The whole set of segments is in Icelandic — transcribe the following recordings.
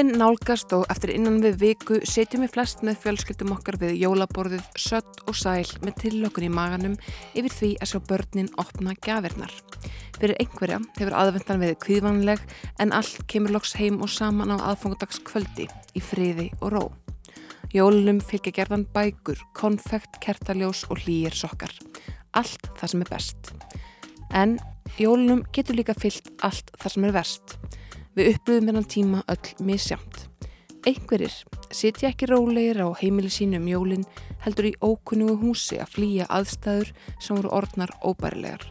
Jólinn nálgast og eftir innan við viku setjum við flest með fjölskyldum okkar við jólaborðið sött og sæl með tillökun í maganum yfir því að sjá börnin opna gafirnar. Fyrir einhverja hefur aðvendan við kvíðvanleg en allt kemur loks heim og saman á aðfangudagskvöldi í friði og ró. Jólunum fylgja gerðan bækur, konfekt, kertaljós og hlýjir sokkar. Allt það sem er best. En jólunum getur líka fyllt allt það sem er verst. Við upplöðum hennan tíma öll misjamt. Einhverjir sitja ekki rólegir á heimili sínum jólinn heldur í ókunnugu húsi að flýja aðstæður sem voru orðnar óbærilegar.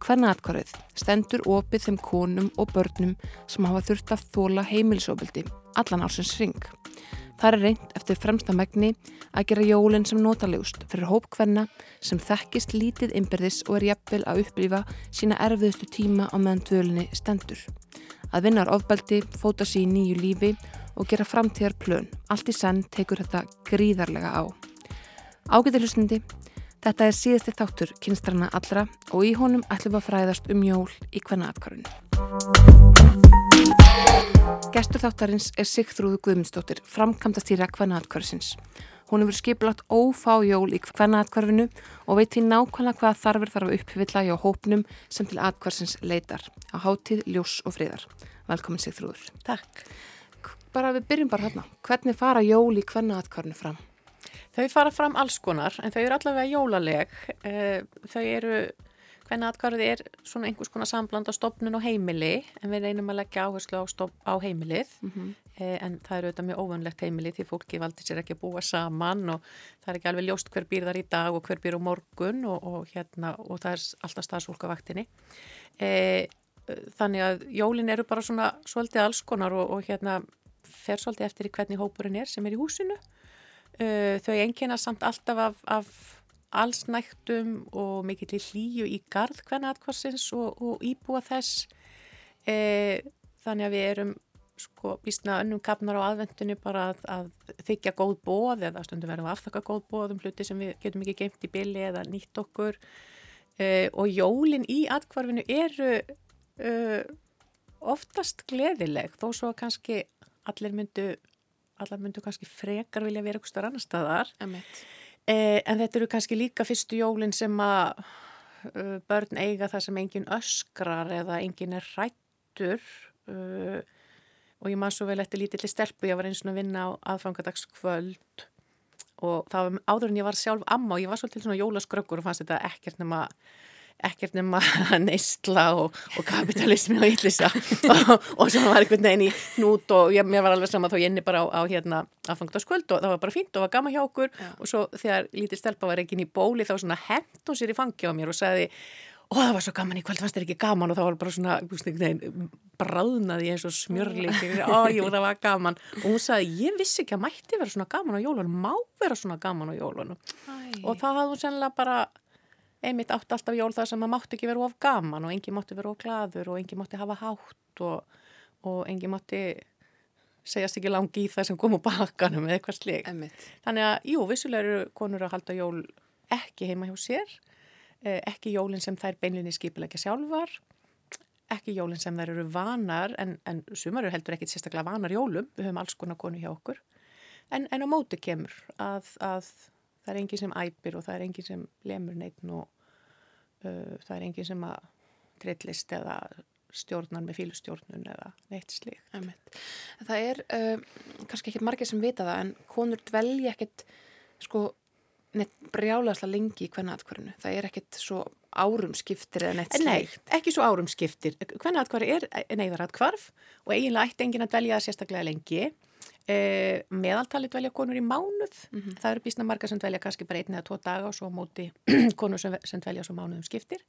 Hvenna atkvarið stendur opið þeim konum og börnum sem hafa þurft að þóla heimilisofbildi allan ársins ring. Það er reynd eftir fremsta megni að gera jólinn sem notalegust fyrir hóp hvenna sem þekkist lítið ymbirðis og er jafnvel að upplifa sína erfiðustu tíma á meðan dvölinni stendur að vinnar ofbeldi, fóta sér í nýju lífi og gera framtíðar plön. Allt í senn tekur þetta gríðarlega á. Ágætið hlustandi, þetta er síðasti þáttur kynstrana allra og í honum ætlum að fræðast um jól í hvenna atkvarðinu. Gestur þáttarins er Sigþrúðu Guðmundsdóttir, framkamtastýra hvenna atkvarðsins. Hún hefur skipilagt ófá jól í hvenna atkvarfinu og veit því nákvæmlega hvað þarfur þarf að uppfylla hjá hópnum sem til atkvarsins leitar á hátíð, ljós og friðar. Velkomin sig þrúður. Takk. Bara við byrjum bara hérna. Hvernig fara jól í hvenna atkvarfinu fram? Þau fara fram alls konar en þau eru allavega jólaleg. Eh, þau eru Hvernig atkvarðið er svona einhvers konar sambland á stopnun og heimili en við reynum að leggja áherslu á, stop, á heimilið mm -hmm. en það eru auðvitað mjög óvönlegt heimilið því fólki valdi sér ekki að búa saman og það er ekki alveg ljóst hver býr þar í dag og hver býr á morgun og, og, hérna, og það er alltaf staðsólkavaktinni. Eh, þannig að jólin eru bara svona svolítið alls konar og, og hérna fer svolítið eftir í hvernig hópurinn er sem er í húsinu. Eh, þau engina samt alltaf af, af allsnægtum og mikill í hlýju í gard hvernig aðkvarsins og, og íbúa þess. E, þannig að við erum sko býstna önnum kapnar á aðvendunni bara að, að þykja góð bóð eða stundum verðum aftakka góð bóð um hluti sem við getum ekki geimt í billi eða nýtt okkur. E, og jólin í aðkvarfinu eru e, oftast gleðileg þó svo kannski allir myndu allar myndu kannski frekar vilja vera eitthvað annar staðar. Emitt Eh, en þetta eru kannski líka fyrstu jólinn sem að uh, börn eiga það sem engin öskrar eða engin er rættur uh, og ég maður svo vel eftir lítilli stelpu, ég var eins og að vinna á aðfangadagskvöld og það var áður en ég var sjálf amma og ég var svolítið svona jólaskrökkur og fannst þetta ekkert nema ekkert nema neistla og, og kapitalismi og yllisa og, og svo var einhvern veginn í nút og ég, mér var alveg sama þá ég inni bara á, á hérna aðfangtaskvöld og það var bara fínt og var gama hjá okkur. Já. og svo þegar lítið stelpa var ekki inn í bóli þá svona hent hún sér í fangi á mér og sagði og það var svo gaman í kvöld, fannst þér ekki gaman? Og það var bara svona bráðnaði eins og smjörleik og það var gaman. Og hún sagði ég vissi ekki að mætti vera svona gaman á jólunum má vera svona gaman á jólunum. Æ. og það hafði hún sennilega bara einmitt átt alltaf jól það sem maður mátti ekki vera of gaman og engi mátti vera of gladur og engi mátti hafa hátt og, og engi mátti segjast ekki langi í það sem kom úr bakanum eða eitthvað slik. Einmitt. Þannig að, jú, vissulega eru konur að halda jól ekki heima hjá sér, eh, ekki jólinn sem þær beinlinni skipilegja sjálfar, ekki jólinn sem þær eru vanar, en, en sumar eru heldur ekkit sérstaklega vanar jólum, við höfum alls konar konu hjá okkur, en, en á móti kemur að, að það er enginn sem æpir og það er enginn sem lemur neitt og uh, það er enginn sem að trillist eða stjórnar með fílustjórnun eða neitt slík. Það er uh, kannski ekki margir sem vita það en konur dvelja ekkit sko neitt brjálaðslega lengi í hvernig aðkvarðinu. Það er ekkit svo árum skiptir eða neitt slíkt. Nei, ekki svo árum skiptir. Hvernig aðkvarð er neyðar aðkvarf og eiginlega ætti enginn að dvelja sérstaklega lengi. Eh, meðaltali dvelja konur í mánuð mm -hmm. það eru bísna marga sem dvelja kannski bara einn eða tvo daga og svo móti konur sem, sem dvelja svo mánuðum skiptir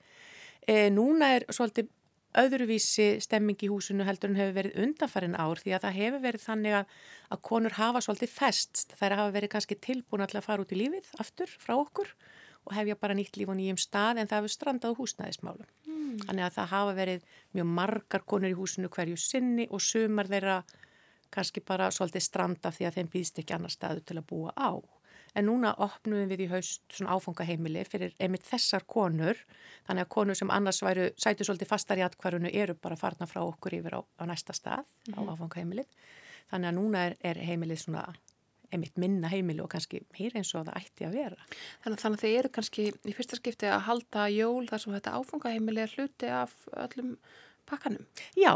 eh, núna er svolítið öðruvísi stemming í húsinu heldur en hefur verið undanfærin ár því að það hefur verið þannig að, að konur hafa svolítið fest þær hafa verið kannski tilbúin að fara út í lífið aftur frá okkur og hefja bara nýtt líf og nýjum stað en það hefur strandað húsnæðismálum mm. þannig að það hafa verið mjög margar konur í húsinu hverju sinni og sumar þeirra kannski bara svolítið stranda því að þeim býðst ekki annar staðu til að búa á. En núna opnum við í haust svona áfangaheimili fyrir einmitt þessar konur, þannig að konur sem annars væru, sætu svolítið fastar í atkvarunu eru bara farna frá okkur yfir á, á næsta stað mm -hmm. á mhm. áfangaheimilið. þannig að núna er, er heimilið svona einmitt minna heimili og kannski meira eins og það ætti að vera. Þannig, þannig að þeir eru kannski í fyrsta skipti að halda jól þar sem þetta áfangaheimili er hluti af öllum pakkanum. Já,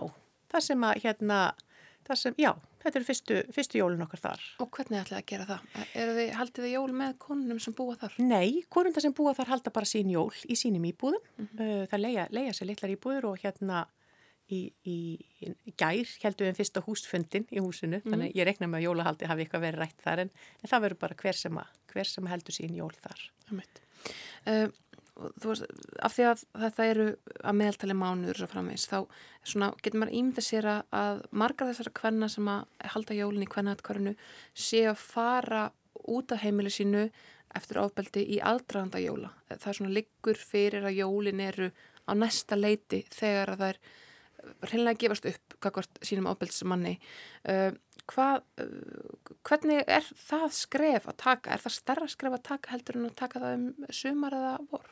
það sem að hérna, það sem, já, þetta eru fyrstu, fyrstu jólun okkar þar. Og hvernig ætlaði að gera það? Þið, haldið þið jól með konunum sem búa þar? Nei, konundar sem búa þar halda bara sín jól í sínum íbúðum. Mm -hmm. Það leia, leia sér litlar íbúður og hérna í, í, í gær heldum við fyrsta húsfundin í húsinu mm. þannig ég rekna með að jólahaldi hafi eitthvað verið rætt þar en, en það verður bara hver sem, að, hver sem heldur sín jól þar uh, Þú veist, af því að þetta eru að meðaltali mánuður svo framvegs, þá svona, getur maður ímynda sér að margar þessara kvenna sem að halda jólinn í kvennaatkvarinu sé að fara út af heimilu sínu eftir ofbeldi í aðdraganda jóla. Það er svona liggur fyrir að jólinn eru á næsta leiti þegar að það er reynilega gefast upp kakvart sínum ábyrgsmanni uh, hvað, uh, hvernig er það skref að taka? Er það starra skref að taka heldur en að taka það um sumar eða vor?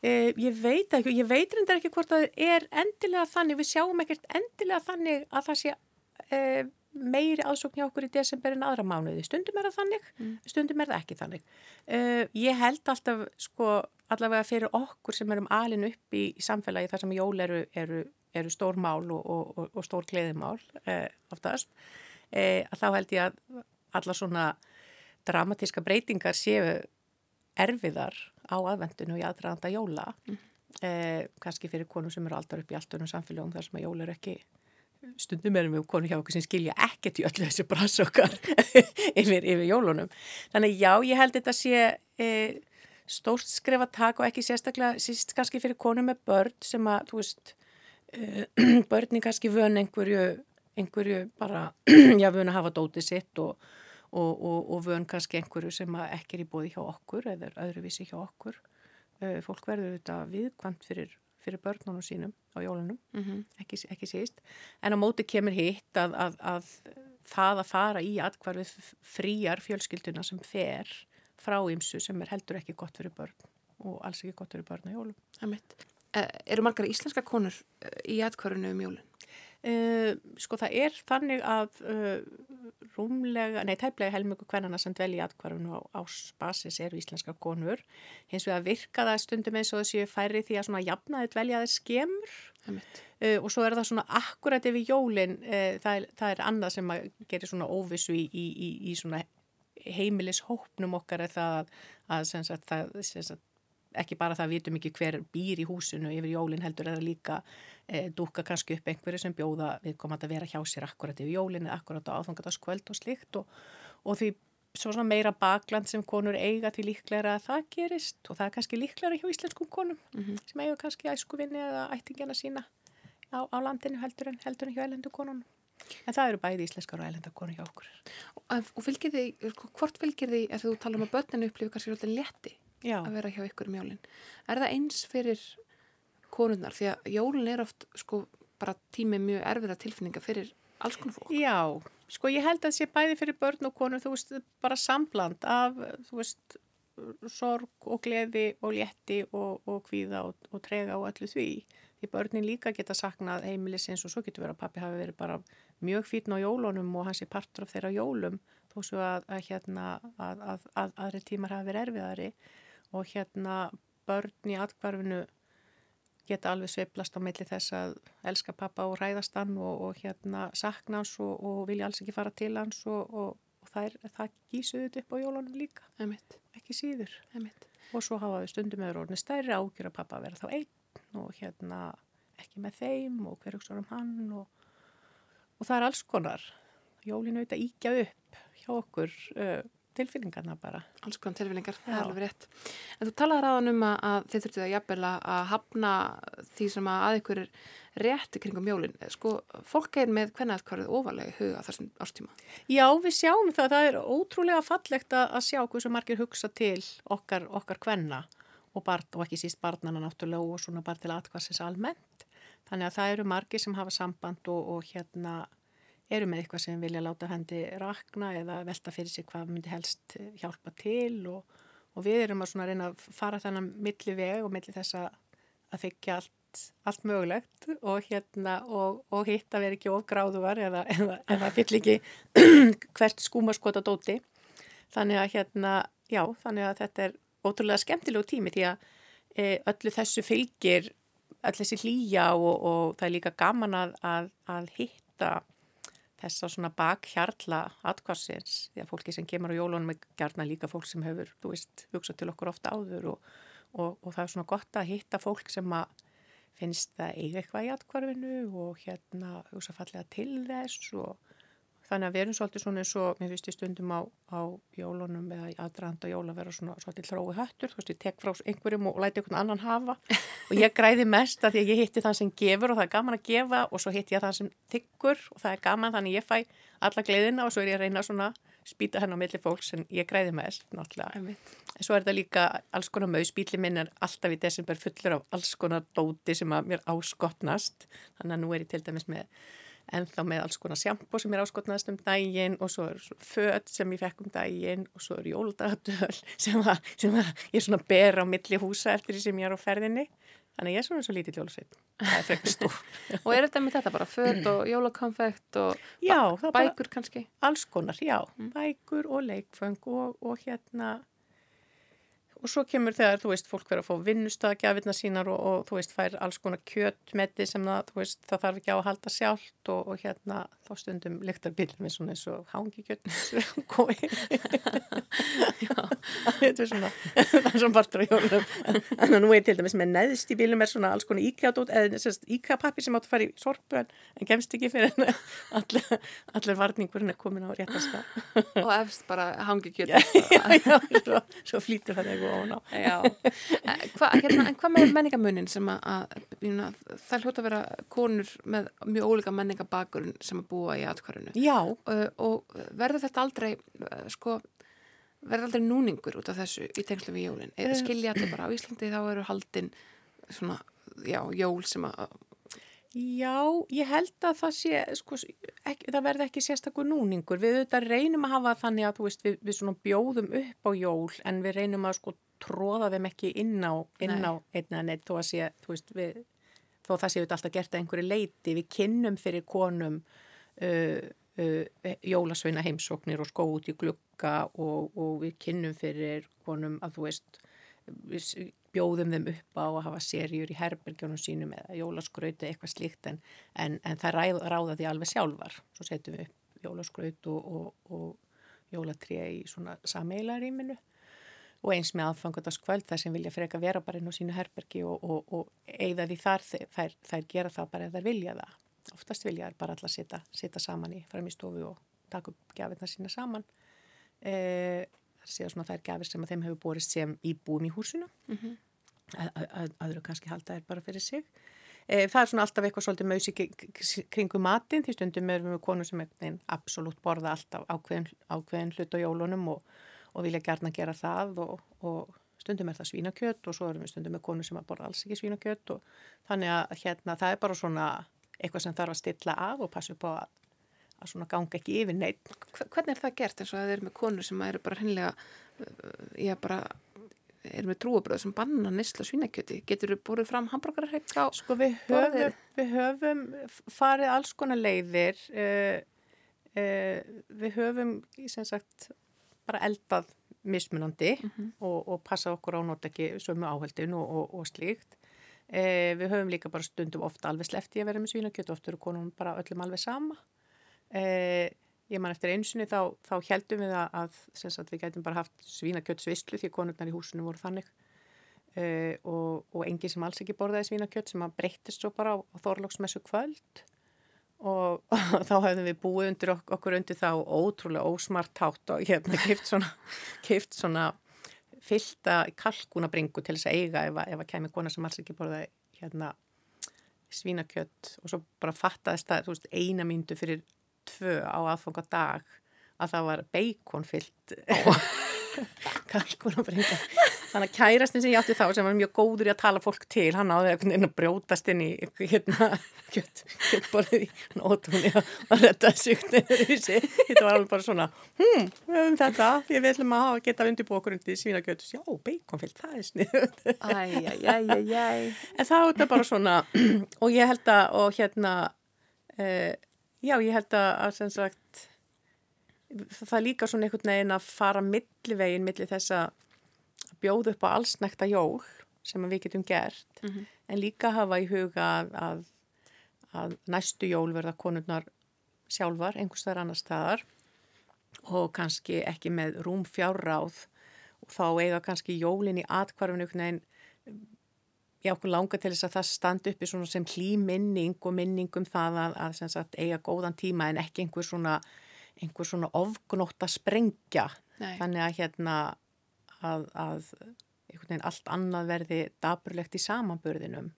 Eh, ég veit ekki, ég veit reyndar ekki hvort það er endilega þannig, við sjáum ekkert endilega þannig að það sé eh, meiri aðsókn hjá okkur í desember en aðra mánuði. Stundum er það þannig, mm. stundum er það ekki þannig. Uh, ég held alltaf, sko, allavega fyrir okkur sem erum alin upp í, í samfélagi þar sem jól eru, eru eru stór mál og, og, og stór gleðimál eh, oftast, eh, að þá held ég að alla svona dramatíska breytingar séu erfiðar á aðvendinu og í aðdraðanda jóla, mm. eh, kannski fyrir konum sem eru aldar upp í alltunum samfélagum þar sem að jóla eru ekki stundum erum við konu hjá okkur sem skilja ekkert í öllu þessu brasokkar yfir, yfir jólunum. Þannig já, ég held þetta sé e, stórt taka og ekki sérstaklega síst kannski fyrir konu með börn sem að, þú veist, börni kannski vön einhverju, einhverju bara, já, vön að hafa dótið sitt og, og, og, og vön kannski einhverju sem ekki er í bóði hjá okkur eða öðruvísi hjá okkur. Eh, fólk verður þetta viðkvæmt fyrir, fyrir börnunum sínum á jólunum, mm -hmm. ekki, ekki síst. En á móti kemur hitt að, að, að það að fara í atkvarfið fríar fjölskylduna sem fer frá ymsu sem er heldur ekki gott fyrir börn og alls ekki gott fyrir börn á jólum. Það mitt. Eh, eru margar íslenska konur eh, í atkvarðinu um jólun? Uh, sko það er þannig að uh, rúmlega, nei tæplega helmjögur hvernana sem dvel í atkvarðinu á ásbasis eru íslenska konur. Hins vegar virka það stundum eins og þessi færi því að svona jafnaði dvelja þeir skemur. Uh, og svo er það svona akkurat yfir jólin það, það er annað sem gerir svona óvissu í, í, í, í svona heimilishópnum okkar það að, að sagt, það, sagt, ekki bara það vitum ekki hver býr í húsinu yfir jólinn heldur eða líka e, dúka kannski upp einhverju sem bjóða við komum að vera hjá sér akkurat yfir jólinn akkurat á áfangataskvöld og slikt og, og því svona meira bakland sem konur eiga því líklæra að það gerist og það er kannski líklæra hjá íslenskum konum mm -hmm. sem eiga kannski æskuvinni eða ættingina sína á, á landinu heldur en, heldur en hjá elendu konunum. En það eru bæði íslenskar og ælendakonu hjá okkur. Og, og fylgir því, hvort fylgir því að þú tala um að börninu upplifu kannski alltaf létti? Já. að vera hjá ykkur um jólinn. Er það eins fyrir konurnar? Því að jólinn er oft sko bara tími mjög erfiða tilfinninga fyrir alls konar fólk. Já, sko ég held að sé bæði fyrir börn og konur, þú veist, bara sambland af, þú veist, sorg og gleði og létti og, og kvíða og, og trega og öllu því. Því börnin líka geta saknað heimilisins og svo getur verið að pappi hafi verið bara mjög fítn á jólunum og hans er partur af þeirra jólum þó svo að, að hérna að, að aðri tímar hafi verið erfiðari og hérna börn í atkvarfinu geta alveg sveiplast á milli þess að elska pappa og ræðast hann og, og hérna sakna hans og, og vilja alls ekki fara til hans og, og það, er, það gísuðut upp á jólunum líka Emitt. ekki síður Emitt. og svo hafa við stundum meður orðin stærri ágjur að pappa vera þá einn og hérna ekki með þeim og hverjum hann og það er alls konar jólinu auðvitað íkja upp hjá okkur uh, tilfinningarna bara. Alls konar tilfinningar, það er alveg rétt. En þú talaði ræðan um að þið þurftu að jafnvel að hafna því sem að ykkur er rétti kringum jólinn. Sko, fólk er með hvernig að hvað er ofalega huga þessum ástíma? Já, við sjáum það. Það er ótrúlega fallegt að, að sjá hversu margir hugsa til okkar, okkar hvenna og, og ekki síst barnana náttúrulega og svona bara til atkvarsins almennt. Þannig að það eru margir sem hafa samband og, og hérna eru með eitthvað sem vilja láta hendi rakna eða velta fyrir sig hvað myndi helst hjálpa til og, og við erum að reyna að fara þannig milli veg og milli þess að, þykja allt, allt mögulegt og hérna og, og hitt að vera ekki ofgráðuvar eða, eða, eða fyll ekki hvert skúmaskota dóti. Þannig að hérna, já, þannig að þetta er ótrúlega skemmtilegu tími því að e, öllu þessu fylgir öll þessi hlýja og það er líka gaman að, að, að hitta þessa svona bakhjarla atkvarsins því að fólki sem kemur á jólunum er gerna líka fólk sem hefur, þú veist, hugsað til okkur ofta áður og, og, og það er svona gott að hitta fólk sem að finnst það eiga eitthvað í atkvarfinu og hérna hugsa fallega til þess og Þannig að við erum svolítið svona eins og, mér finnst ég stundum á, á jólunum eða aðdraðanda jóla vera svona svolítið þrói höttur, þú veist, ég tek frá einhverjum og læti einhvern annan hafa. Og ég græði mest að því að ég hitti þann sem gefur og það er gaman að gefa og svo hitti ég þann sem tyggur og það er gaman þannig ég fæ alla gleðina og svo er ég að reyna svona spýta henn á milli fólks en ég græði mest, náttúrulega. En svo er þetta líka alls konar mög, spýli minn er alltaf í desember fullur af alls konar dóti sem að mér áskotnast, þannig að nú er ég til dæmis með en þá með alls konar sjampo sem er áskotnaðast um daginn og svo er född sem ég fekk um daginn og svo er jóldagatöl sem, að, sem að ég er svona ber á milli húsa eftir því sem ég er á ferðinni þannig ég er svona svo lítið jólusveit Og er þetta með þetta bara född og jólakonfekt og já, bækur kannski? Alls konar, já, mm. bækur og leikfeng og, og hérna og svo kemur þegar, þú veist, fólk verður að fá vinnustagjafinna sínar og, og þú veist, fær alls konar kjötmeti sem það, veist, það þarf ekki á að halda sjálft og, og hérna þá stundum lyktar bílum eins og eins og hangi kjötn þetta er svona það er svona partur á hjólum en nú er til dæmis með neðst í bílum er svona alls konar íkjátt eða íkjapappi sem átt að fara í sorpu en, en gemst ekki fyrir allir, allir varningurinn er komin á réttasta og efst bara hangi kjötn svo, svo flýtur það eitthvað ofan á Hva, hérna, En hvað með menningamunin sem að, að það hljóta að vera konur með mjög ólika menningabakurinn sem að búa í atkvarðinu og, og verður þetta aldrei sko verður aldrei núningur út af þessu í tengslu við jólinn eða eh. skilja allir bara á Íslandi þá eru haldinn svona, já, jól sem að Já, ég held að það sé, sko, ekki, það verði ekki sérstakur núningur. Við auðvitað reynum að hafa þannig að, þú veist, við, við svona bjóðum upp á jól en við reynum að, sko, tróða þeim ekki inn á, inn á einna neitt þó að sé, þú veist, við, þó það séu þetta alltaf gert að einhverju leiti. Við kynnum fyrir konum uh, uh, jólasveina heimsóknir og skó út í glukka og, og við kynnum fyrir konum að, þú veist, við bjóðum þeim upp á að hafa serjur í herbergjónum sínum eða jólaskrauti eitthvað slíkt en, en, en það ráða, ráða því alveg sjálfar. Svo setjum við upp jólaskraut og, og, og jólatrija í svona sameilaríminu og eins með aðfangataskvöld þar sem vilja freka vera bara inn á sínu herbergi og, og eigða því þar þær, þær gera það bara ef þær vilja það. Oftast vilja þær bara alltaf sita saman í framistofu og taka upp gafirna sína saman. E, það séu svona þær gafir sem að þeim hefur borist sem íbúum í húsinu mm -hmm. aðra kannski halda þær bara fyrir sig e, það er svona alltaf eitthvað svolítið mausi kringum matin því stundum erum við konu sem er absolutt borða alltaf ákveðin, ákveðin hlut á jólunum og, og vilja gerna gera það og, og stundum er það svínakjött og svo erum við stundum með konu sem að borða alls ekki svínakjött og þannig að hérna það er bara svona eitthvað sem þarf að stilla af og passa upp á að að svona ganga ekki yfir neitt. Hvernig er það gert eins og að þeir eru með konur sem eru bara hennilega, ég uh, bara eru með trúabröð sem banna nýsla svínakjöti, getur þú búið fram hambúrgarreik á? Sko við höfum, við höfum farið alls konar leiðir uh, uh, við höfum sem sagt bara eldað mismunandi mm -hmm. og, og passa okkur á nót ekki sömu áheldin og, og, og slíkt uh, við höfum líka bara stundum ofta alveg slefti að vera með svínakjöti, ofta eru konum bara öllum alveg sama Eh, ég man eftir einsunni þá, þá heldum við að, að við gætum bara haft svínakjötsvislu því konurnar í húsinu voru þannig. Eh, og, og engi sem alls ekki borðaði svínakjött sem að breyttist svo bara á, á þorlóksmessu kvöld. Og, og þá hefðum við búið undir ok, okkur undir þá ótrúlega ósmart hátt og hérna kipt svona, kipt svona fylta kalkunabringu til þess að eiga ef að, að kemi konar sem alls ekki borðaði hérna svínakjött og svo bara fattaðist það veist, eina myndu fyrir tvö á aðfanga dag að það var beikonfyllt kalkunabringa þannig að kærastin sem ég átti þá sem var mjög góður í að tala fólk til hann veginn að brjótast inn í hérna kjött, kjöttborðið í nótunni og retta sýknir þetta var alveg bara svona hm, við höfum þetta, ég viljum að hafa geta undir sína kjöttus, já, beikonfylg það er snið en þá er þetta bara svona og ég held að og hérna uh, já, ég held að sem sagt það er líka svona einhvern veginn að fara millivegin millir þess að bjóða upp á allsnækta jól sem við getum gert mm -hmm. en líka hafa í huga að, að, að næstu jól verða konurnar sjálfar einhverstaðar annar staðar og kannski ekki með rúm fjárráð og þá eiga kannski jólin í atkvarfinu einhvern veginn já, okkur langar til þess að það standi uppi sem hlýminning og minning um það að, að sagt, eiga góðan tíma en ekki einhver svona einhver svona ofgnótt að sprengja. Nei. þannig að hérna að, að allt annað verði daburlegt í samanburðinum.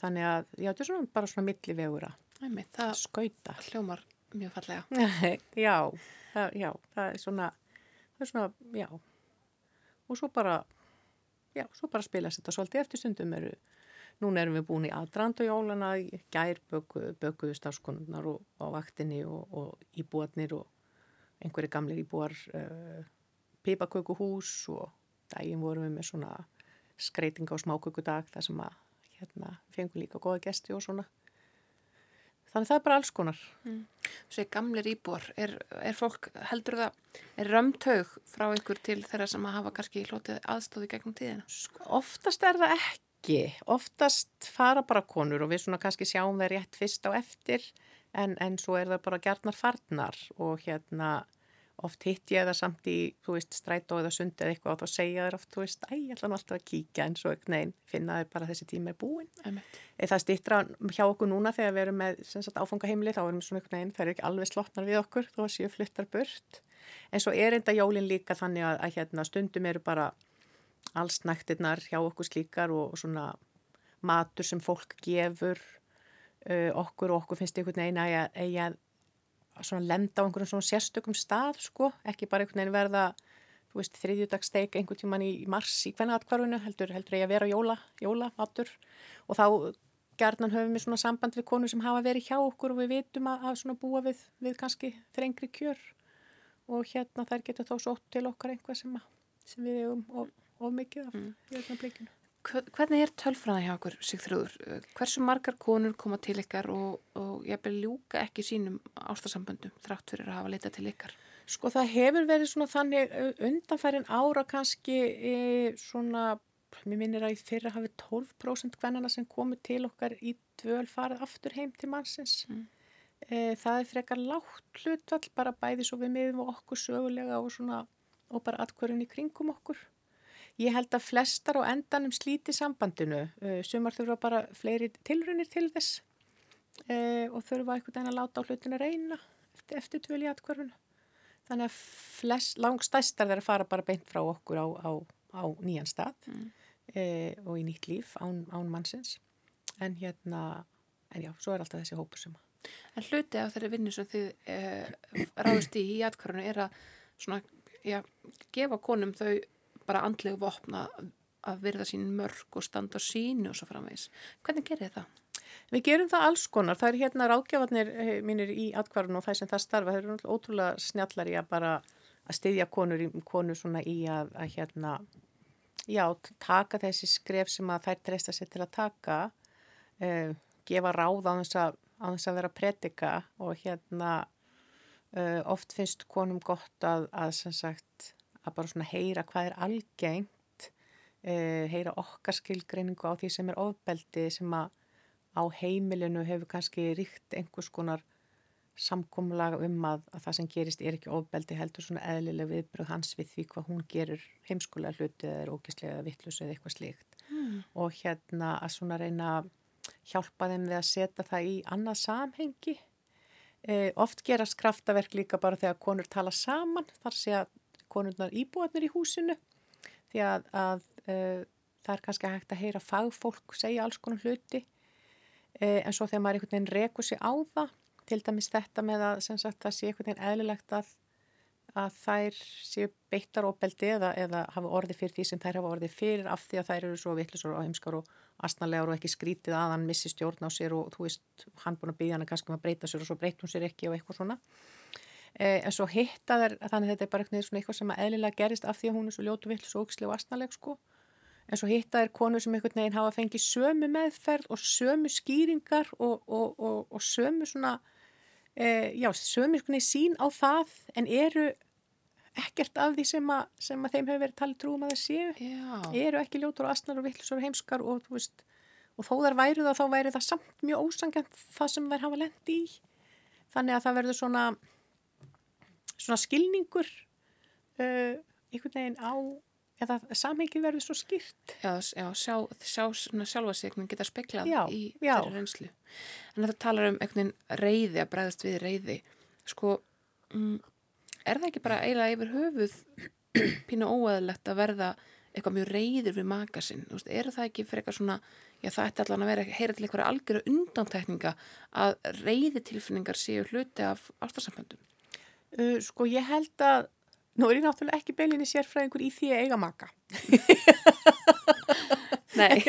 Þannig að já, þetta er svona bara svona millivegur að skauta. hljómar mjög fallega. Já, það, já, það er svona það er svona, já. Og svo bara já, svo bara spilast þetta svolítið eftir stundum eru Nún erum við búin í aðdrandu jólana, gær bökuðu stafskonurnar á vaktinni og, og íbúarnir og einhverju gamlir íbúar uh, pipakökuhús og daginn vorum við með svona skreitinga og smákökudag þar sem að hérna fengum líka goða gesti og svona. Þannig það er bara alls konar. Mm. Svo er gamlir íbúar, er, er fólk, heldur það, er römtaug frá einhver til þeirra sem að hafa kannski hlotið aðstóði gegnum tíðina? Sko, oftast er það ekki ekki. Oftast fara bara konur og við svona kannski sjáum það rétt fyrst á eftir en, en svo er það bara gerðnar farnar og hérna oft hitt ég það samt í, þú veist, strætó eða sund eða eitthvað og þá segja þér oft, þú veist, æ, ég ætla nú alltaf að kíkja en svo neinn, finna þau bara þessi tíma er búin. Eða það stýttra hjá okkur núna þegar við erum með áfangaheimli, þá erum við svona eitthvað neinn, það er ekki alveg slottnar við okkur, þá séu fluttar burt. En svo er enda jólinn líka þannig að, að hérna, stundum eru bara alls næktirnar hjá okkur slíkar og svona matur sem fólk gefur uh, okkur og okkur finnst einhvern veginn að eiga að lenda á einhverjum svona sérstökum stað sko, ekki bara einhvern veginn verða þú veist, þriðjúdagssteik einhvern tíman í mars í hvernig atkvarfinu heldur, heldur ég að vera jóla, jóla matur og þá gerðnan höfum við svona samband við konur sem hafa verið hjá okkur og við vitum að, að svona búa við, við kannski þrengri kjör og hérna þær getur þá svo til okkar einhvað sem, að, sem við hefum of mikið af mm. blikinu. Hvernig er tölfræða hjá okkur, Sigþrúður? Hversu margar konur koma til ykkar og, og ég bel ljúka ekki sínum ástasamböndum þrátt fyrir að hafa leita til ykkar? Sko það hefur verið svona þannig undanfærin ára kannski e, svona, mér minnir að í fyrra hafi 12% hvernana sem komu til okkar í dvöl farið aftur heim til mannsins. Mm. E, það er frekar látt hlutvall bara bæði svo við miðum okkur sögulega og svona og bara atkvörðin í kringum okkur. Ég held að flestar á endanum slíti sambandinu, uh, sumar þurfa bara fleiri tilrunir til þess uh, og þurfa einhvern veginn að láta á hlutinu reyna eftir, eftir tvöli atkvarfinu. Þannig að flest, langstæstar þeirra fara bara beint frá okkur á, á, á nýjan stað mm. uh, og í nýtt líf án, án mannsins. En hérna, en já, svo er alltaf þessi hópu suma. En hluti af þeirri vinnu sem þið ráðist í í atkvarfinu er að svona, já, gefa konum þau bara andlegu vopna að verða sín mörg og standa sínu og svo framvegs. Hvernig gerir það? Við gerum það alls konar. Það er hérna rákjafarnir eh, mínir í atkvarðun og það sem það starfa. Það eru ótrúlega snjallar í að bara að styðja konur, konur svona í að, að hérna, já, taka þessi skref sem að þær treysta sér til að taka, uh, gefa ráð á þess að, á þess að vera predika og hérna uh, oft finnst konum gott að, að sem sagt að bara svona heyra hvað er algengt, uh, heyra okkar skilgreiningu á því sem er ofbeldi sem að á heimilinu hefur kannski ríkt einhvers konar samkómulag um að, að það sem gerist er ekki ofbeldi heldur svona eðlilega viðbröð hans við því hvað hún gerur heimskulega hluti eða er ógislega eða vittlus eða eitthvað slíkt mm. og hérna að svona reyna hjálpa þeim við að setja það í annað samhengi eh, oft gerast kraftaverk líka bara þegar konur tala saman þar sé að konurnar íbúarnir í húsinu því að, að uh, það er kannski hægt að heyra fagfólk segja alls konar hluti uh, en svo þegar maður einhvern veginn rekur sig á það til dæmis þetta með að sagt, það sé einhvern veginn eðlilegt að, að þær séu beittar óbeldi eða, eða hafa orði fyrir því sem þær hafa orði fyrir af því að þær eru svo vittlisor og heimskar og astnalegar og ekki skrítið að hann missi stjórn á sér og þú veist, hann búin að byggja hann kannski um að breyta sér og svo breytum sér ekki og eitthvað svona. Eh, en svo hitta þær, þannig að þetta er bara eitthvað sem eðlilega gerist af því að hún er svo ljótu vittlis og ógislega og astnaleg sko en svo hitta er konu sem einhvern veginn hafa fengið sömu meðferð og sömu skýringar og, og, og, og sömu svona, e, já, sömu sín á það en eru ekkert af því sem að, sem að þeim hefur verið talið trúum að það séu, já. eru ekki ljótur og astnar og vittlusur og heimskar og þú veist, og þó þar væru það, þá væri það samt mjög ósangant það sem þær hafa lendi í. Þannig að það verður svona, svona skilningur uh, einhvern veginn á eða samhengi verður svo skýrt. Já, já sjá, sjá sjálfa sig geta speklað já, í já. þeirra reynslu. En það talar um einhvern reyði að bregðast við reyði. Sko, mm, er það ekki bara eiginlega yfir höfuð pínu óæðilegt að verða eitthvað mjög reyður við maka sinn? Veist, er það ekki fyrir eitthvað svona, já það ætti allan að vera heyra til eitthvað algjöru undantekninga að reyði tilfinningar séu hluti af ástarsamföndum? Uh, sko, ég held að Nú er ég náttúrulega ekki beilinni sérfræðingur í því að eiga maka. Nei.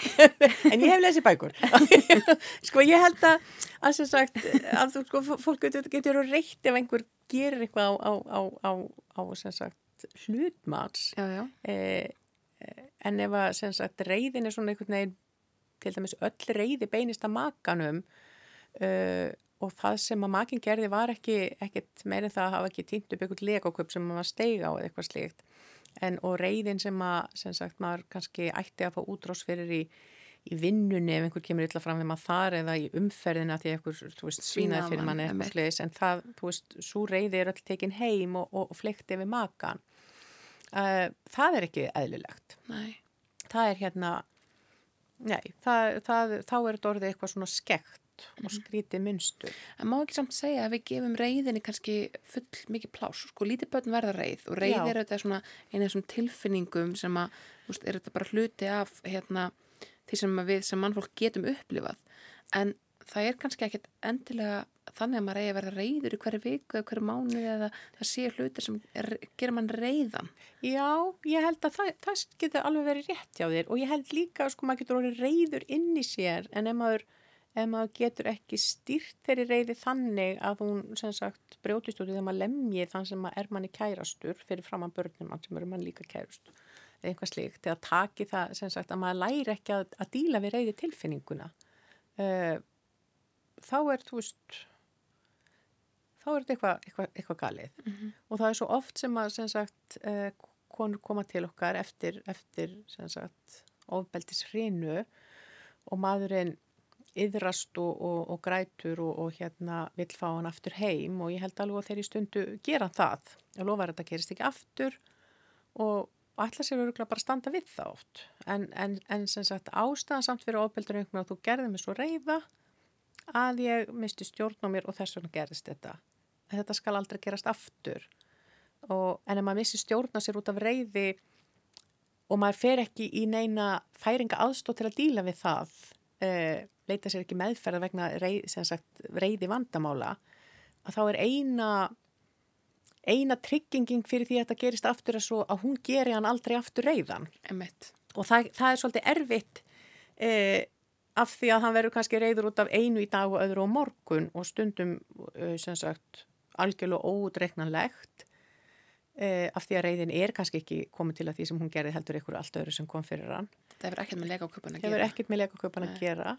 en ég hef lesið bækur. sko ég held að, að sem sagt, að þú sko, fólk getur, getur að reytt ef einhver gerir eitthvað á, á, á, á, á sem sagt, hlutmanns. Já, já. Eh, en ef að, sem sagt, reyðin er svona einhvern veginn, til dæmis öll reyði beinist að makanum, uh, og það sem að makinn gerði var ekki ekkert meirinn það að hafa ekki týnt upp einhvern legoköp sem maður steiga á eða eitthvað slíkt. En og reyðin sem að sem sagt maður kannski ætti að fá útrás fyrir í, í vinnunni ef einhver kemur illa fram við maður þar eða í umferðina því einhver, veist, svínaði fyrir mann eitthvað slíks en það, þú veist, svo reyði er öll tekin heim og, og, og flekti við makan uh, það er ekki eðlilegt. Nei. það er hérna nei, það, það, þá er þetta orðið eitthvað svona skekt og mhm. skrítið munstur. En má ekki samt segja að við gefum reyðinni kannski full mikið plás, sko lítið börn verða reyð og reyð er þetta svona eina af þessum tilfinningum sem að, þú veist, er þetta bara hluti af hérna því sem við sem mannfólk getum upplifað en það er kannski ekkit endilega þannig að maður eigi að verða reyður í hverju viku eða hverju mánu eða það sé hlutir sem er, gerir mann reyðan. Já, ég held að það, það getur alveg verið rétt hjá þér og ég held líka að sko maður getur orðið reyður inn í sér en ef maður ef maður getur ekki stýrt þeirri reyði þannig að hún sem sagt brjótist úr því að maður lemji þann sem er manni kærastur fyrir fram að börnum sem eru mann líka kærastur eða einhvað slíkt, þegar taki það sem sagt að maður læri ekki að, að díla við reyði tilfinninguna uh, þá er þú veist þá er þetta eitthvað eitthva, eitthva galið mm -hmm. og það er svo oft sem að sem sagt uh, konur koma til okkar eftir, eftir sem sagt ofbeldis hrinu og maðurinn yðrast og, og, og grætur og, og hérna vill fá hann aftur heim og ég held alveg að þeirri stundu gera það. Og lofa að þetta gerist ekki aftur og ætla sér öruglega bara að standa við það oft. En, en, en sem sagt ástæðan samt fyrir ofbeldur einhvern veginn að þú gerði mig svo reyða að ég misti stjórn á mér og þess vegna gerist þetta. Þetta skal aldrei gerast aftur. En ef maður missi stjórn á sér út af reyði og maður fer ekki í neina færinga aðstóð til að díla við það eh, leita sér ekki meðferða vegna reyð, sagt, reyði vandamála að þá er eina eina trygginging fyrir því að þetta gerist aftur að, að hún geri hann aldrei aftur reyðan Emmett. og það, það er svolítið erfitt eh, af því að hann verður kannski reyður út af einu í dag og öðru á morgun og stundum sem sagt algjörlega ódreiknanlegt af því að reyðin er kannski ekki komið til að því sem hún gerði heldur ykkur allt öðru sem kom fyrir hann. Það hefur ekkert með leikaköpan að gera. Það hefur ekkert með leikaköpan að gera.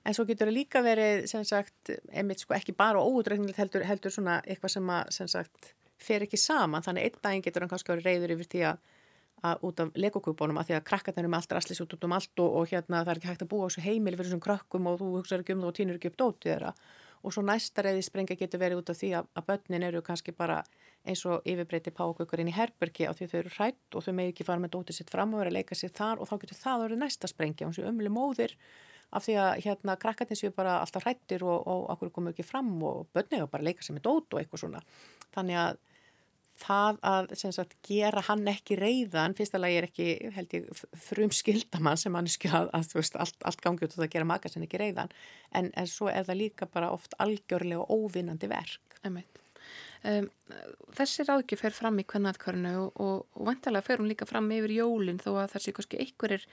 En svo getur það líka verið sem sagt, einmitt sko ekki bara óutreiknilegt heldur, heldur svona eitthvað sem að sem sagt, fer ekki saman, þannig einn daginn getur hann kannski verið reyður yfir því að, að út af legokúbónum að því að krakkarnir eru með allt rastlis út út um allt og, og hérna það er ekki hægt að búa á þessu krakkum og svo næsta reyði sprenga getur verið út af því að, að börnin eru kannski bara eins og yfirbreyti pákukur inn í herbergi á því þau eru hrætt og þau með ekki fara með dótið sitt fram og vera að leika sér þar og þá getur það verið næsta sprengja. Og þessu ömuleg móðir af því að hérna krakkarnir séu bara alltaf hrættir og, okkur komu ekki fram og börnega bara leika sem er dót og eitthvað svona. Þannig að það að sagt, gera hann ekki reyðan fyrsta lagi er ekki held ég frum skildamann sem hann skilja að, að veist, allt, allt gangi út og það gera maka sem ekki reyðan en, en svo er það líka bara oft algjörlega óvinnandi verk. Emmeit Um, þessi ráðgjöf fer fram í kvennaðkvarinu og, og, og vantarlega fer hún líka fram yfir jólinn þó að það sé kannski einhverjir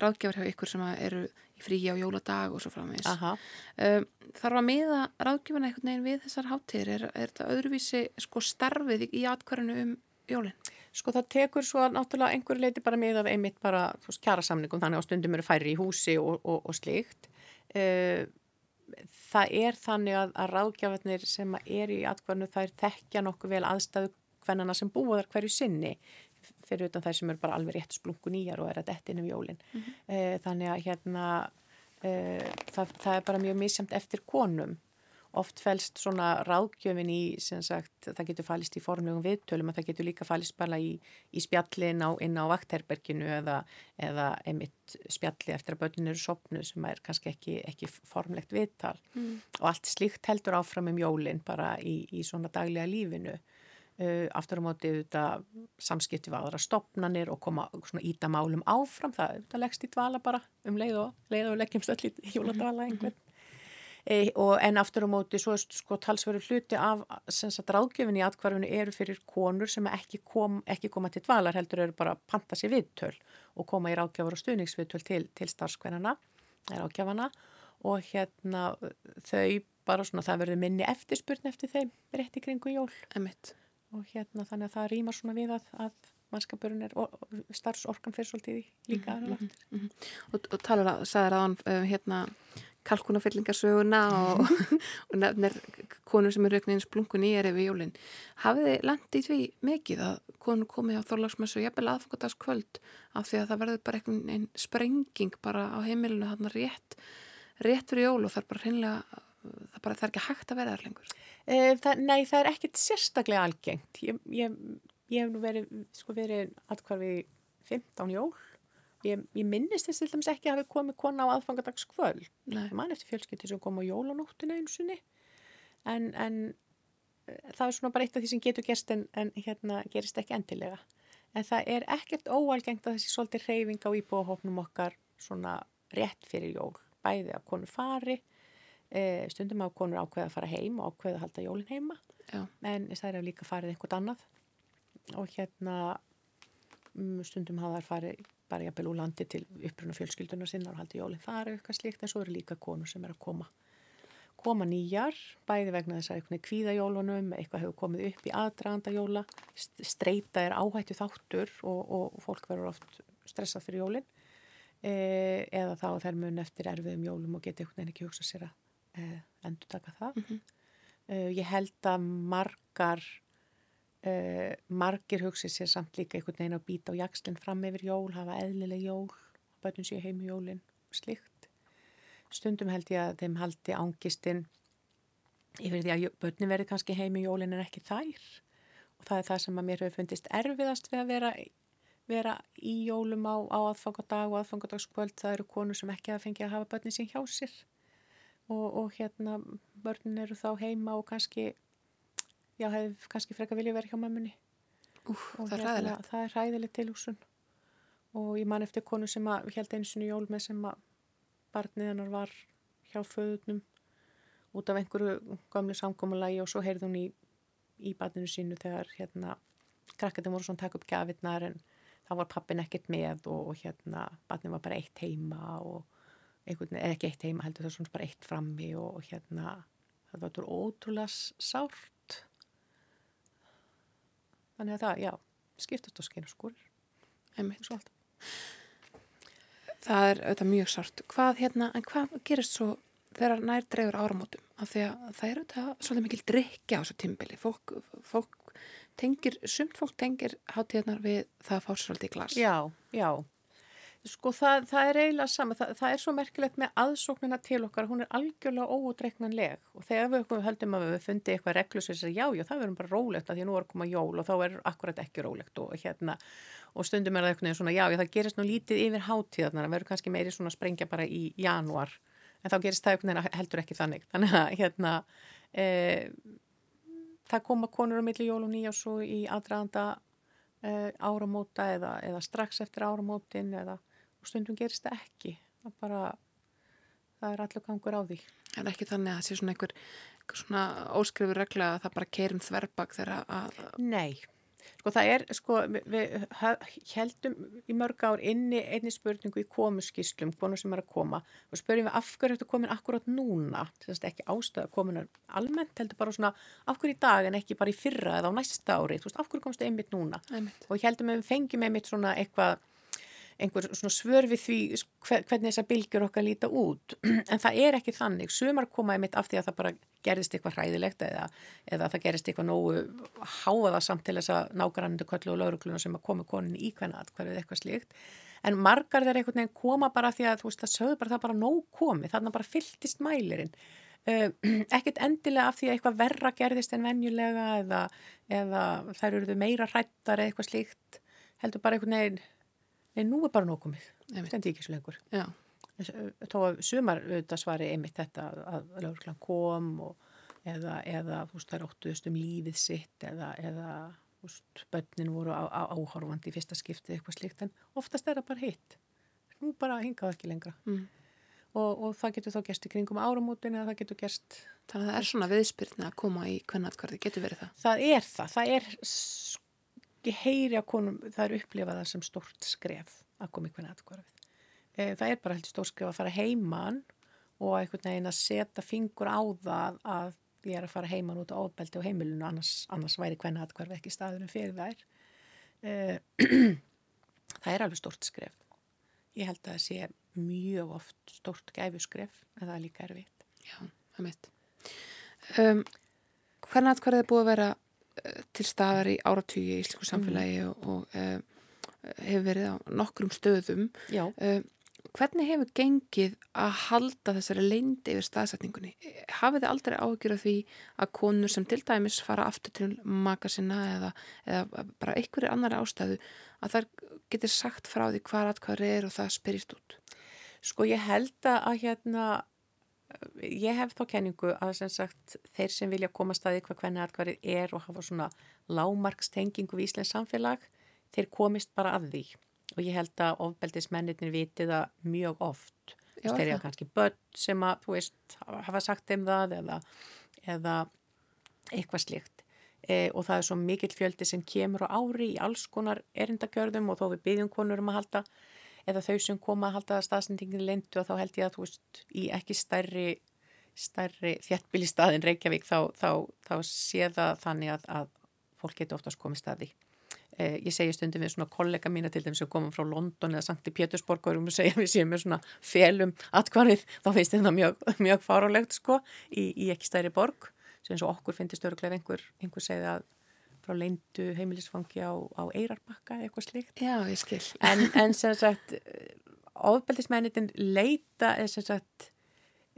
ráðgjafar hjá ykkur sem eru í fríi á jóladag og svo framins. Um, þarf að miða ráðgjöfuna einhvern veginn við þessar háttir? Er, er þetta öðruvísi sko starfið í atkvarinu um jólinn? Sko það tekur svo náttúrulega einhverju leiti bara með af einmitt bara kjara samningum þannig á stundum eru færri í húsi og, og, og slíkt. Uh, það er þannig að, að ráðgjafarnir sem er í atkvarnu þær þekkja nokkuð vel aðstæðu hvernana sem búa þar hverju sinni fyrir utan þær sem eru bara alveg rétt splungu nýjar og er að detti inn um jólinn. Mm -hmm. Þannig að hérna það, það er bara mjög misjamt eftir konum oft fælst svona ráðgjöfin í, sem sagt, það getur fælist í formlegum viðtölum og það getur líka fælist bara í, í spjallin á, inn á vaktherberginu eða, eða einmitt spjalli eftir að börnun eru sopnu sem er kannski ekki, ekki formlegt viðtal mm. og allt slíkt heldur áfram um jólinn bara í, í svona daglega lífinu. Uh, aftur á móti auðvitað samskipti við aðra stopnanir og koma svona íta málum áfram, það, það leggst í dvala bara um leið og, leið og leggjum stöll í jóladvala einhvern e, og en aftur á móti svo sko talsveru hluti af sagt, ráðgjöfin í atkvarfinu eru fyrir konur sem ekki, kom, ekki koma til dvalar heldur eru bara að panta sér viðtöl og koma í ráðgjöfur og stuðningsviðtöl til, til starfskvenana, ráðgjöfana og hérna þau bara svona það verður minni eftirspurn eftir þeim rétt í kringu jól Emitt. og hérna þannig að það rýmar svona við að, að mannskapurinn er starfsorkan fyrir svolítið líka mm -hmm, mm -hmm. og, og talar að, sagður að hann uh, hérna kalkunafyllingarsöguna og, og nefnir konur sem eru auknins blunkun í er yfir jólinn. Hafið þið landið því mikið að konur komið á þorlagsmessu jafnvel aðfokkardagskvöld af því að það verður bara einhvern veginn sprenging bara á heimilinu þarna rétt, rétt fyrir jól og það er bara hreinlega, það, bara, það er ekki hægt að vera þar lengur. E, það, nei, það er ekkit sérstaklega algengt. Ég, ég, ég hef nú verið, sko verið allkvar við 15 jól Ég, ég minnist þess dæmis ekki að hafi komið kona á aðfangadagskvöld. mann eftir fjölskytti sem kom á jólanóttinu einsunni en, en eh, það er svona bara eitt af því sem getur gerst en, en hérna gerist ekki endilega. En það er ekkert óalgengt að þessi svolítið reyfing á íbúahópnum okkar svona rétt fyrir jól. Bæði að konur fari, e, stundum að konur ákveða að fara heim og ákveða að halda jólin heima. Já. En það er líka farið einhvert annað og hérna mm, stundum hafa þær farið bara jafnvel úr landi til uppruna fjölskylduna sinna og haldi jólinn þar eitthvað slíkt en svo eru líka konur sem er að koma koma nýjar, bæði vegna þess að eitthvað kvíðajólunum, eitthvað hefur komið upp í aðdraganda jóla, streyta er áhættu þáttur og, og fólk verður oft stressað fyrir jólinn e, eða þá þær mun eftir erfiðum jólum og geta eitthvað en ekki hugsa sér að e, endur taka það. Mm -hmm. e, ég held að margar Uh, margir hugsið sér samt líka einhvern veginn að býta á jakslinn fram yfir jól, hafa eðlileg jól, börnum sér heim í jólinn slikt. Stundum held ég að þeim haldi ángistinn yfir því að börnum verði kannski heim í jólinn en ekki þær og það er það sem að mér hefur fundist erfiðast við að vera, vera í jólum á, á aðfangadag og aðfangadagskvöld. Það eru konur sem ekki að fengi að hafa börnin sín hjá sér og, og hérna börnin eru þá heima og kannski já, hefði kannski freka vilja verið hjá mammunni. Úf, það er ræðilegt hérna, það er ræðilegt til úrsun og ég man eftir konu sem að held einu sinni jól með sem að barnið hennar var hjá föðunum út af einhverju gamlu samkómulagi og svo heyrði hún í, í barninu sínu þegar hérna krakkatum voru svona takk upp gafirnar en þá var pappin ekkert með og, og hérna barnið var bara eitt heima og einhvern, eða ekki eitt heima heldur það svona bara eitt frammi og, og hérna það var ótrúlega sárt þannig að það, já, skiptast og skeinu skúrir einmitt það er auðvitað mjög sárt. Hvað hérna, en hvað gerist svo þegar nær drefur áramótum? Af því að það er auðvitað svolítið mikil drikja á þessu tímbili fólk, fólk tengir, sumt fólk tengir hátíðnar við það að fá svolítið í glas. Já, já Sko það, það er eiginlega sama, það, það er svo merkilegt með aðsóknina til okkar, hún er algjörlega óutreiknanleg og þegar við höldum að við fundið eitthvað reglu sem sér já, já, það verður bara rólegt að því að nú er að koma jól og þá er akkurat ekki rólegt og hérna. Og stundum er það eitthvað svona já, já, það gerist nú lítið yfir hátíðarna, það verður kannski meiri svona sprengja bara í januar en þá gerist það eitthvað heldur ekki þannig, þannig að hérna e, það koma konur á milli jól og nýjás og í aðdraðanda e, áramóta eða, eða strax eftir áramótin eða og stundum gerist það ekki. Það bara það er allur gangur á því. Það er ekki þannig að það sé svona einhver svona óskrifur regla að það bara keirum þverbak þegar að... Nei, sko það er, sko við heldum í mörg ár inni einni spurningu í komuskíslum, hvonu sem er að koma. Og spurjum við af hverju þetta komin akkurát núna, þess að ekki ástöða kominar almennt, heldur bara svona af hverju í dag en ekki bara í fyrra eða á næsta ári, þú veist, af hverju komstu einmitt núna? Einmitt. og heldum við fengjum einmitt svona eitthvað einhver svona svör við því hvernig þessar bylgjur okkar líta út. En það er ekki þannig, sumar koma einmitt af því að það bara gerist eitthvað hræðilegt eða, eða það gerist eitthvað nógu háaða samt til þess að nákvæmlega köllu og laurugluna sem að komi konin í hvernig aðkvarfið eitthvað slíkt. En margar þeir einhvern veginn koma bara því að þú veist það sögðu bara það bara nóg komi þannig að bara fylltist mælirinn. Uh, ekkert endilega af því að eitthvað verra gerðist en venjulega eða, eða þær eruðu meira hrættar eða eitthvað slíkt. Heldur bara einhvern veginn Nei, nú er bara nógumið, stendi ekki svo lengur. Já. Tó að sumar auðvitað svari einmitt þetta að lögurklan kom og eða, eða veist, þær óttuðust um lífið sitt eða, eða bönnin voru á, á, áhorfandi í fyrsta skiptið eitthvað slíkt en oftast er það bara hitt. Nú bara hingaðu ekki lengra. Mm. Og, og það getur þá gerst í kringum áramótin eða það getur gerst... Þannig að það er svona viðspyrna að koma í kvennatkvarði, getur verið það? Það er það, það er ég heyri að konum, það er upplifaðar sem stort skref að koma í hvernig aðkvarfið. E, það er bara heldur stort skref að fara heimann og einhvern veginn að setja fingur á það að ég er að fara heimann út á ofbeldi og heimilinu annars, annars væri hvernig aðkvarfið ekki staðunum fyrir þær. E, það er alveg stort skref. Ég held að það sé mjög oft stort gæfuskref en það er líka erfitt. Já, það mitt. Um, hvernig aðkvarfið er búið að vera til staðar í áratíu í íslensku samfélagi mm. og, og uh, hefur verið á nokkrum stöðum. Uh, hvernig hefur gengið að halda þessari leindi yfir staðsetningunni? Hafið þið aldrei áhyggjur af því að konur sem til dæmis fara aftur til maka sinna eða, eða bara einhverju annari ástæðu að það getur sagt frá því hvað aðkvæður er og það spyrjist út? Sko ég held að hérna ég hef þá kenningu að sem sagt þeir sem vilja koma staði hvað hvernig aðkvarið er og hafa svona lámarkstengingu í Íslands samfélag þeir komist bara að því. Og ég held að ofbeldismennir viti það mjög oft. Já, þeir eru kannski börn sem að þú veist hafa sagt um það eða, eða eitthvað slikt e, og það er svo mikill fjöldi sem kemur á ári í alls konar erindagjörðum og þó við byggjum konur um að halda eða þau sem koma að halda staðsendingin lindu og þá held ég að þú veist í ekki stærri, stærri þjættbíli staðin Reykjavík þá, þá, þá sé það þannig að, að fólk getur oftast komið staði. Eh, ég segi stundum við svona kollega mína til þeim sem komum frá London eða Sankti Pétursborg og erum að segja við séum með svona felum atkvarið, þá finnst þetta mjög, mjög fárálegt sko í, í ekki stærri borg sem og okkur finnst störuglega einhver, einhver segið að frá leindu heimilisfangi á, á Eirarbakka eitthvað slíkt. Já, ég skil. En, en sem sagt, ofbeldismennitin leita, sem sagt,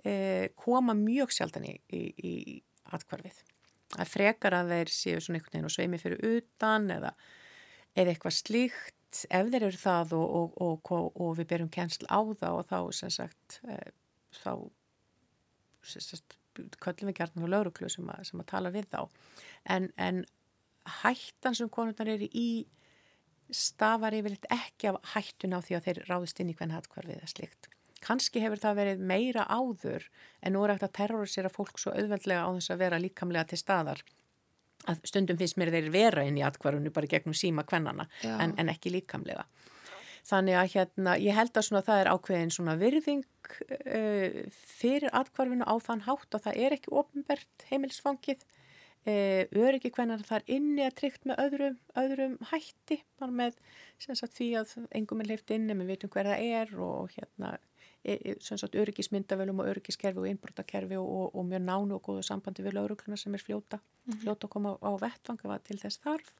eh, koma mjög sjaldan í, í, í atkvarfið. Það frekar að þeir séu svona einhvern veginn og sveimi fyrir utan eða, eða eitthvað slíkt ef þeir eru það og, og, og, og við berum kennsl á það og þá sem sagt, eh, þá sem sagt, köllum við gærtan á lauruglu sem, sem að tala við þá en, en hættan sem konurnar eru í stafar yfirleitt ekki af hættun á því að þeir ráðist inn í hvern hatkvarfið eða slikt. Kanski hefur það verið meira áður en nú er eftir að terrorisera fólk svo auðveldlega á þess að vera líkamlega til staðar að stundum finnst mér þeir vera inn í atkvarfunni bara gegnum síma kvennana en, en ekki líkamlega. Þannig að hérna, ég held að svona, það er ákveðin svona virðing uh, fyrir atkvarfinu á þann hátt og það er ekki ofnbært heimilsfangið öryggi hvernig það er inni að tryggt með öðrum, öðrum hætti bara með sagt, því að engum er leift inni, við veitum hver það er og hérna e, e, sagt, öryggismyndavölum og öryggiskerfi og innbrotakerfi og, og mjög nánu og góðu sambandi við laurugluna sem er fljóta, mm -hmm. fljóta að koma á, vettvang til þess þarf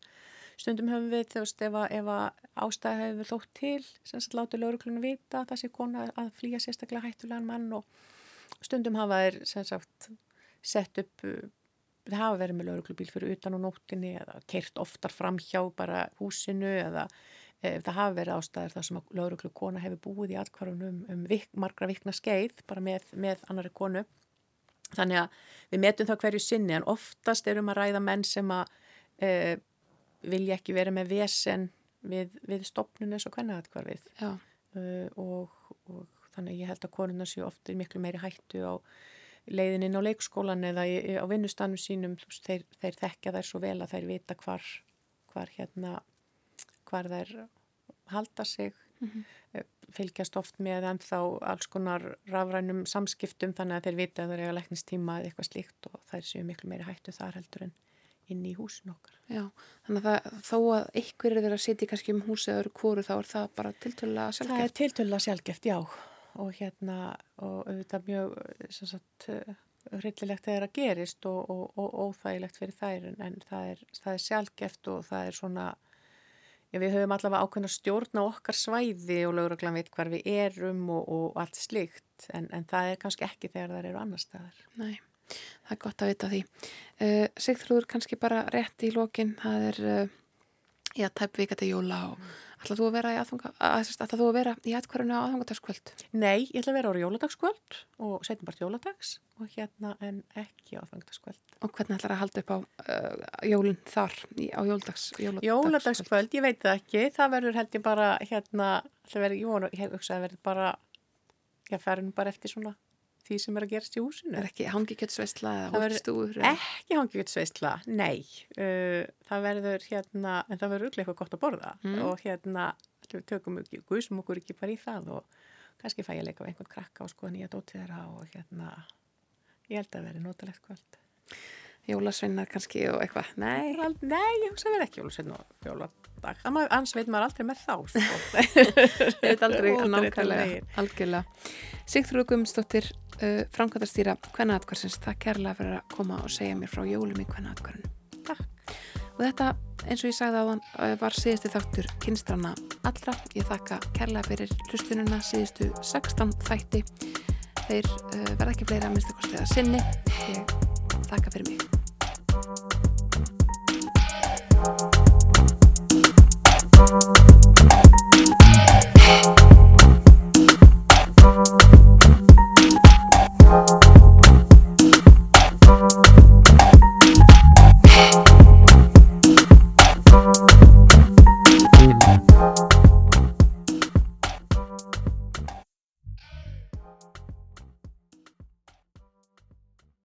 stundum höfum við veist ef ef ástæði hefur þótt til sem sagt láti laurugluna vita að það sé kona að flýja sérstaklega hættulegan mann og stundum hafa þeir sem sagt sett upp það hafa verið með lauruglubíl fyrir utan og nóttinni eða keirt oftar fram hjá bara húsinu eða e, það hafa verið ástæðir þar sem lauruglukona hefur búið í atkvarunum um vik, margra vikna skeið bara með, með annari konu. Þannig að við metum það hverju sinni en oftast erum að ræða menn sem að e, vilja ekki vera með vesen við, við stopnun eins og hvernig atkvarfið e, og, og þannig ég held að konuna séu ofta miklu meiri hættu á leiðin inn á leikskólan eða í, á vinnustanum sínum þeir, þeir þekkja þær svo vel að þeir vita hvar, hvar hérna hvar þær halda sig mm -hmm. fylgjast oft með ennþá alls konar rafrænum samskiptum þannig að þeir vita að þeir eiga læknistíma eða eitthvað slíkt og þær séu miklu meiri hættu þar heldur en inn í húsin okkar. Já, þannig að það, þó að ykkur er verið að sitja kannski um húsið eða kóru þá er það bara tiltölulega sjálfgeft? Það er tiltölulega sjálfgeft, já og hérna og auðvitað mjög sagt, hryllilegt þegar það gerist og, og, og óþægilegt fyrir þær en það er, það er sjálfgeft og það er svona Já, við höfum allavega ákveðin að stjórna okkar svæði og löguraglan veit hvar við erum og, og allt slikt en, en það er kannski ekki þegar það eru annar staðar. Nei. Það er gott að vita því. Uh, Sigþrúður kannski bara rétt í lokin, það er uh, já, tæp vika til jóla og mm. Ætlað þú að vera í aðfanga, ætlað þú að vera í aðkvarðinu á aðfangadagskvöld? Nei, ég ætla að vera á jóladagskvöld og setjum bara jóladags og hérna en ekki á aðfangadagskvöld. Og hvernig ætlar að halda upp á uh, jólun þar á jóladags, jóladagskvöld? Jóladagskvöld, ég veit það ekki, það verður held ég bara hérna, það verður, ég hef hugsað að verður bara, ég fer nú bara eftir svona því sem er að gerast í húsinu. Það er ekki hangikjötsveistla eða hóttstúr? Ekki hangikjötsveistla, nei. Uh, það verður hérna, en það verður eitthvað gott að borða mm. og hérna, við tökum ekki, guðsum okkur ekki bara í það og kannski fæ ég leika af einhvern krakka og skoða nýja dótt þeirra og hérna, ég held að verði notalegt kvöld. Jólasveinar kannski og eitthvað, nei? Nei, ég hugsa verði ekki jólasveinar og jóladag. Annars veit maður aldrei með þá, sko. Ég veit aldrei nákvæmlega, algjörlega. Sigþrúðu Guðmundsdóttir, Eh, uh, framkvæmtastýra Kvenna Atkvarsins, það kærlega fyrir að koma og segja mér frá jólum í Kvenna Atkvarinu. Takk. Og þetta, eins og ég sagði á hann, eh, var síðusti þáttur kynstrana allra. Ég þakka kærlega fyrir hlustununa síðustu 16 þætti. Þeir uh, verða ekki fleira að minnstu kostiða sinni. Ég þakka fyrir mig.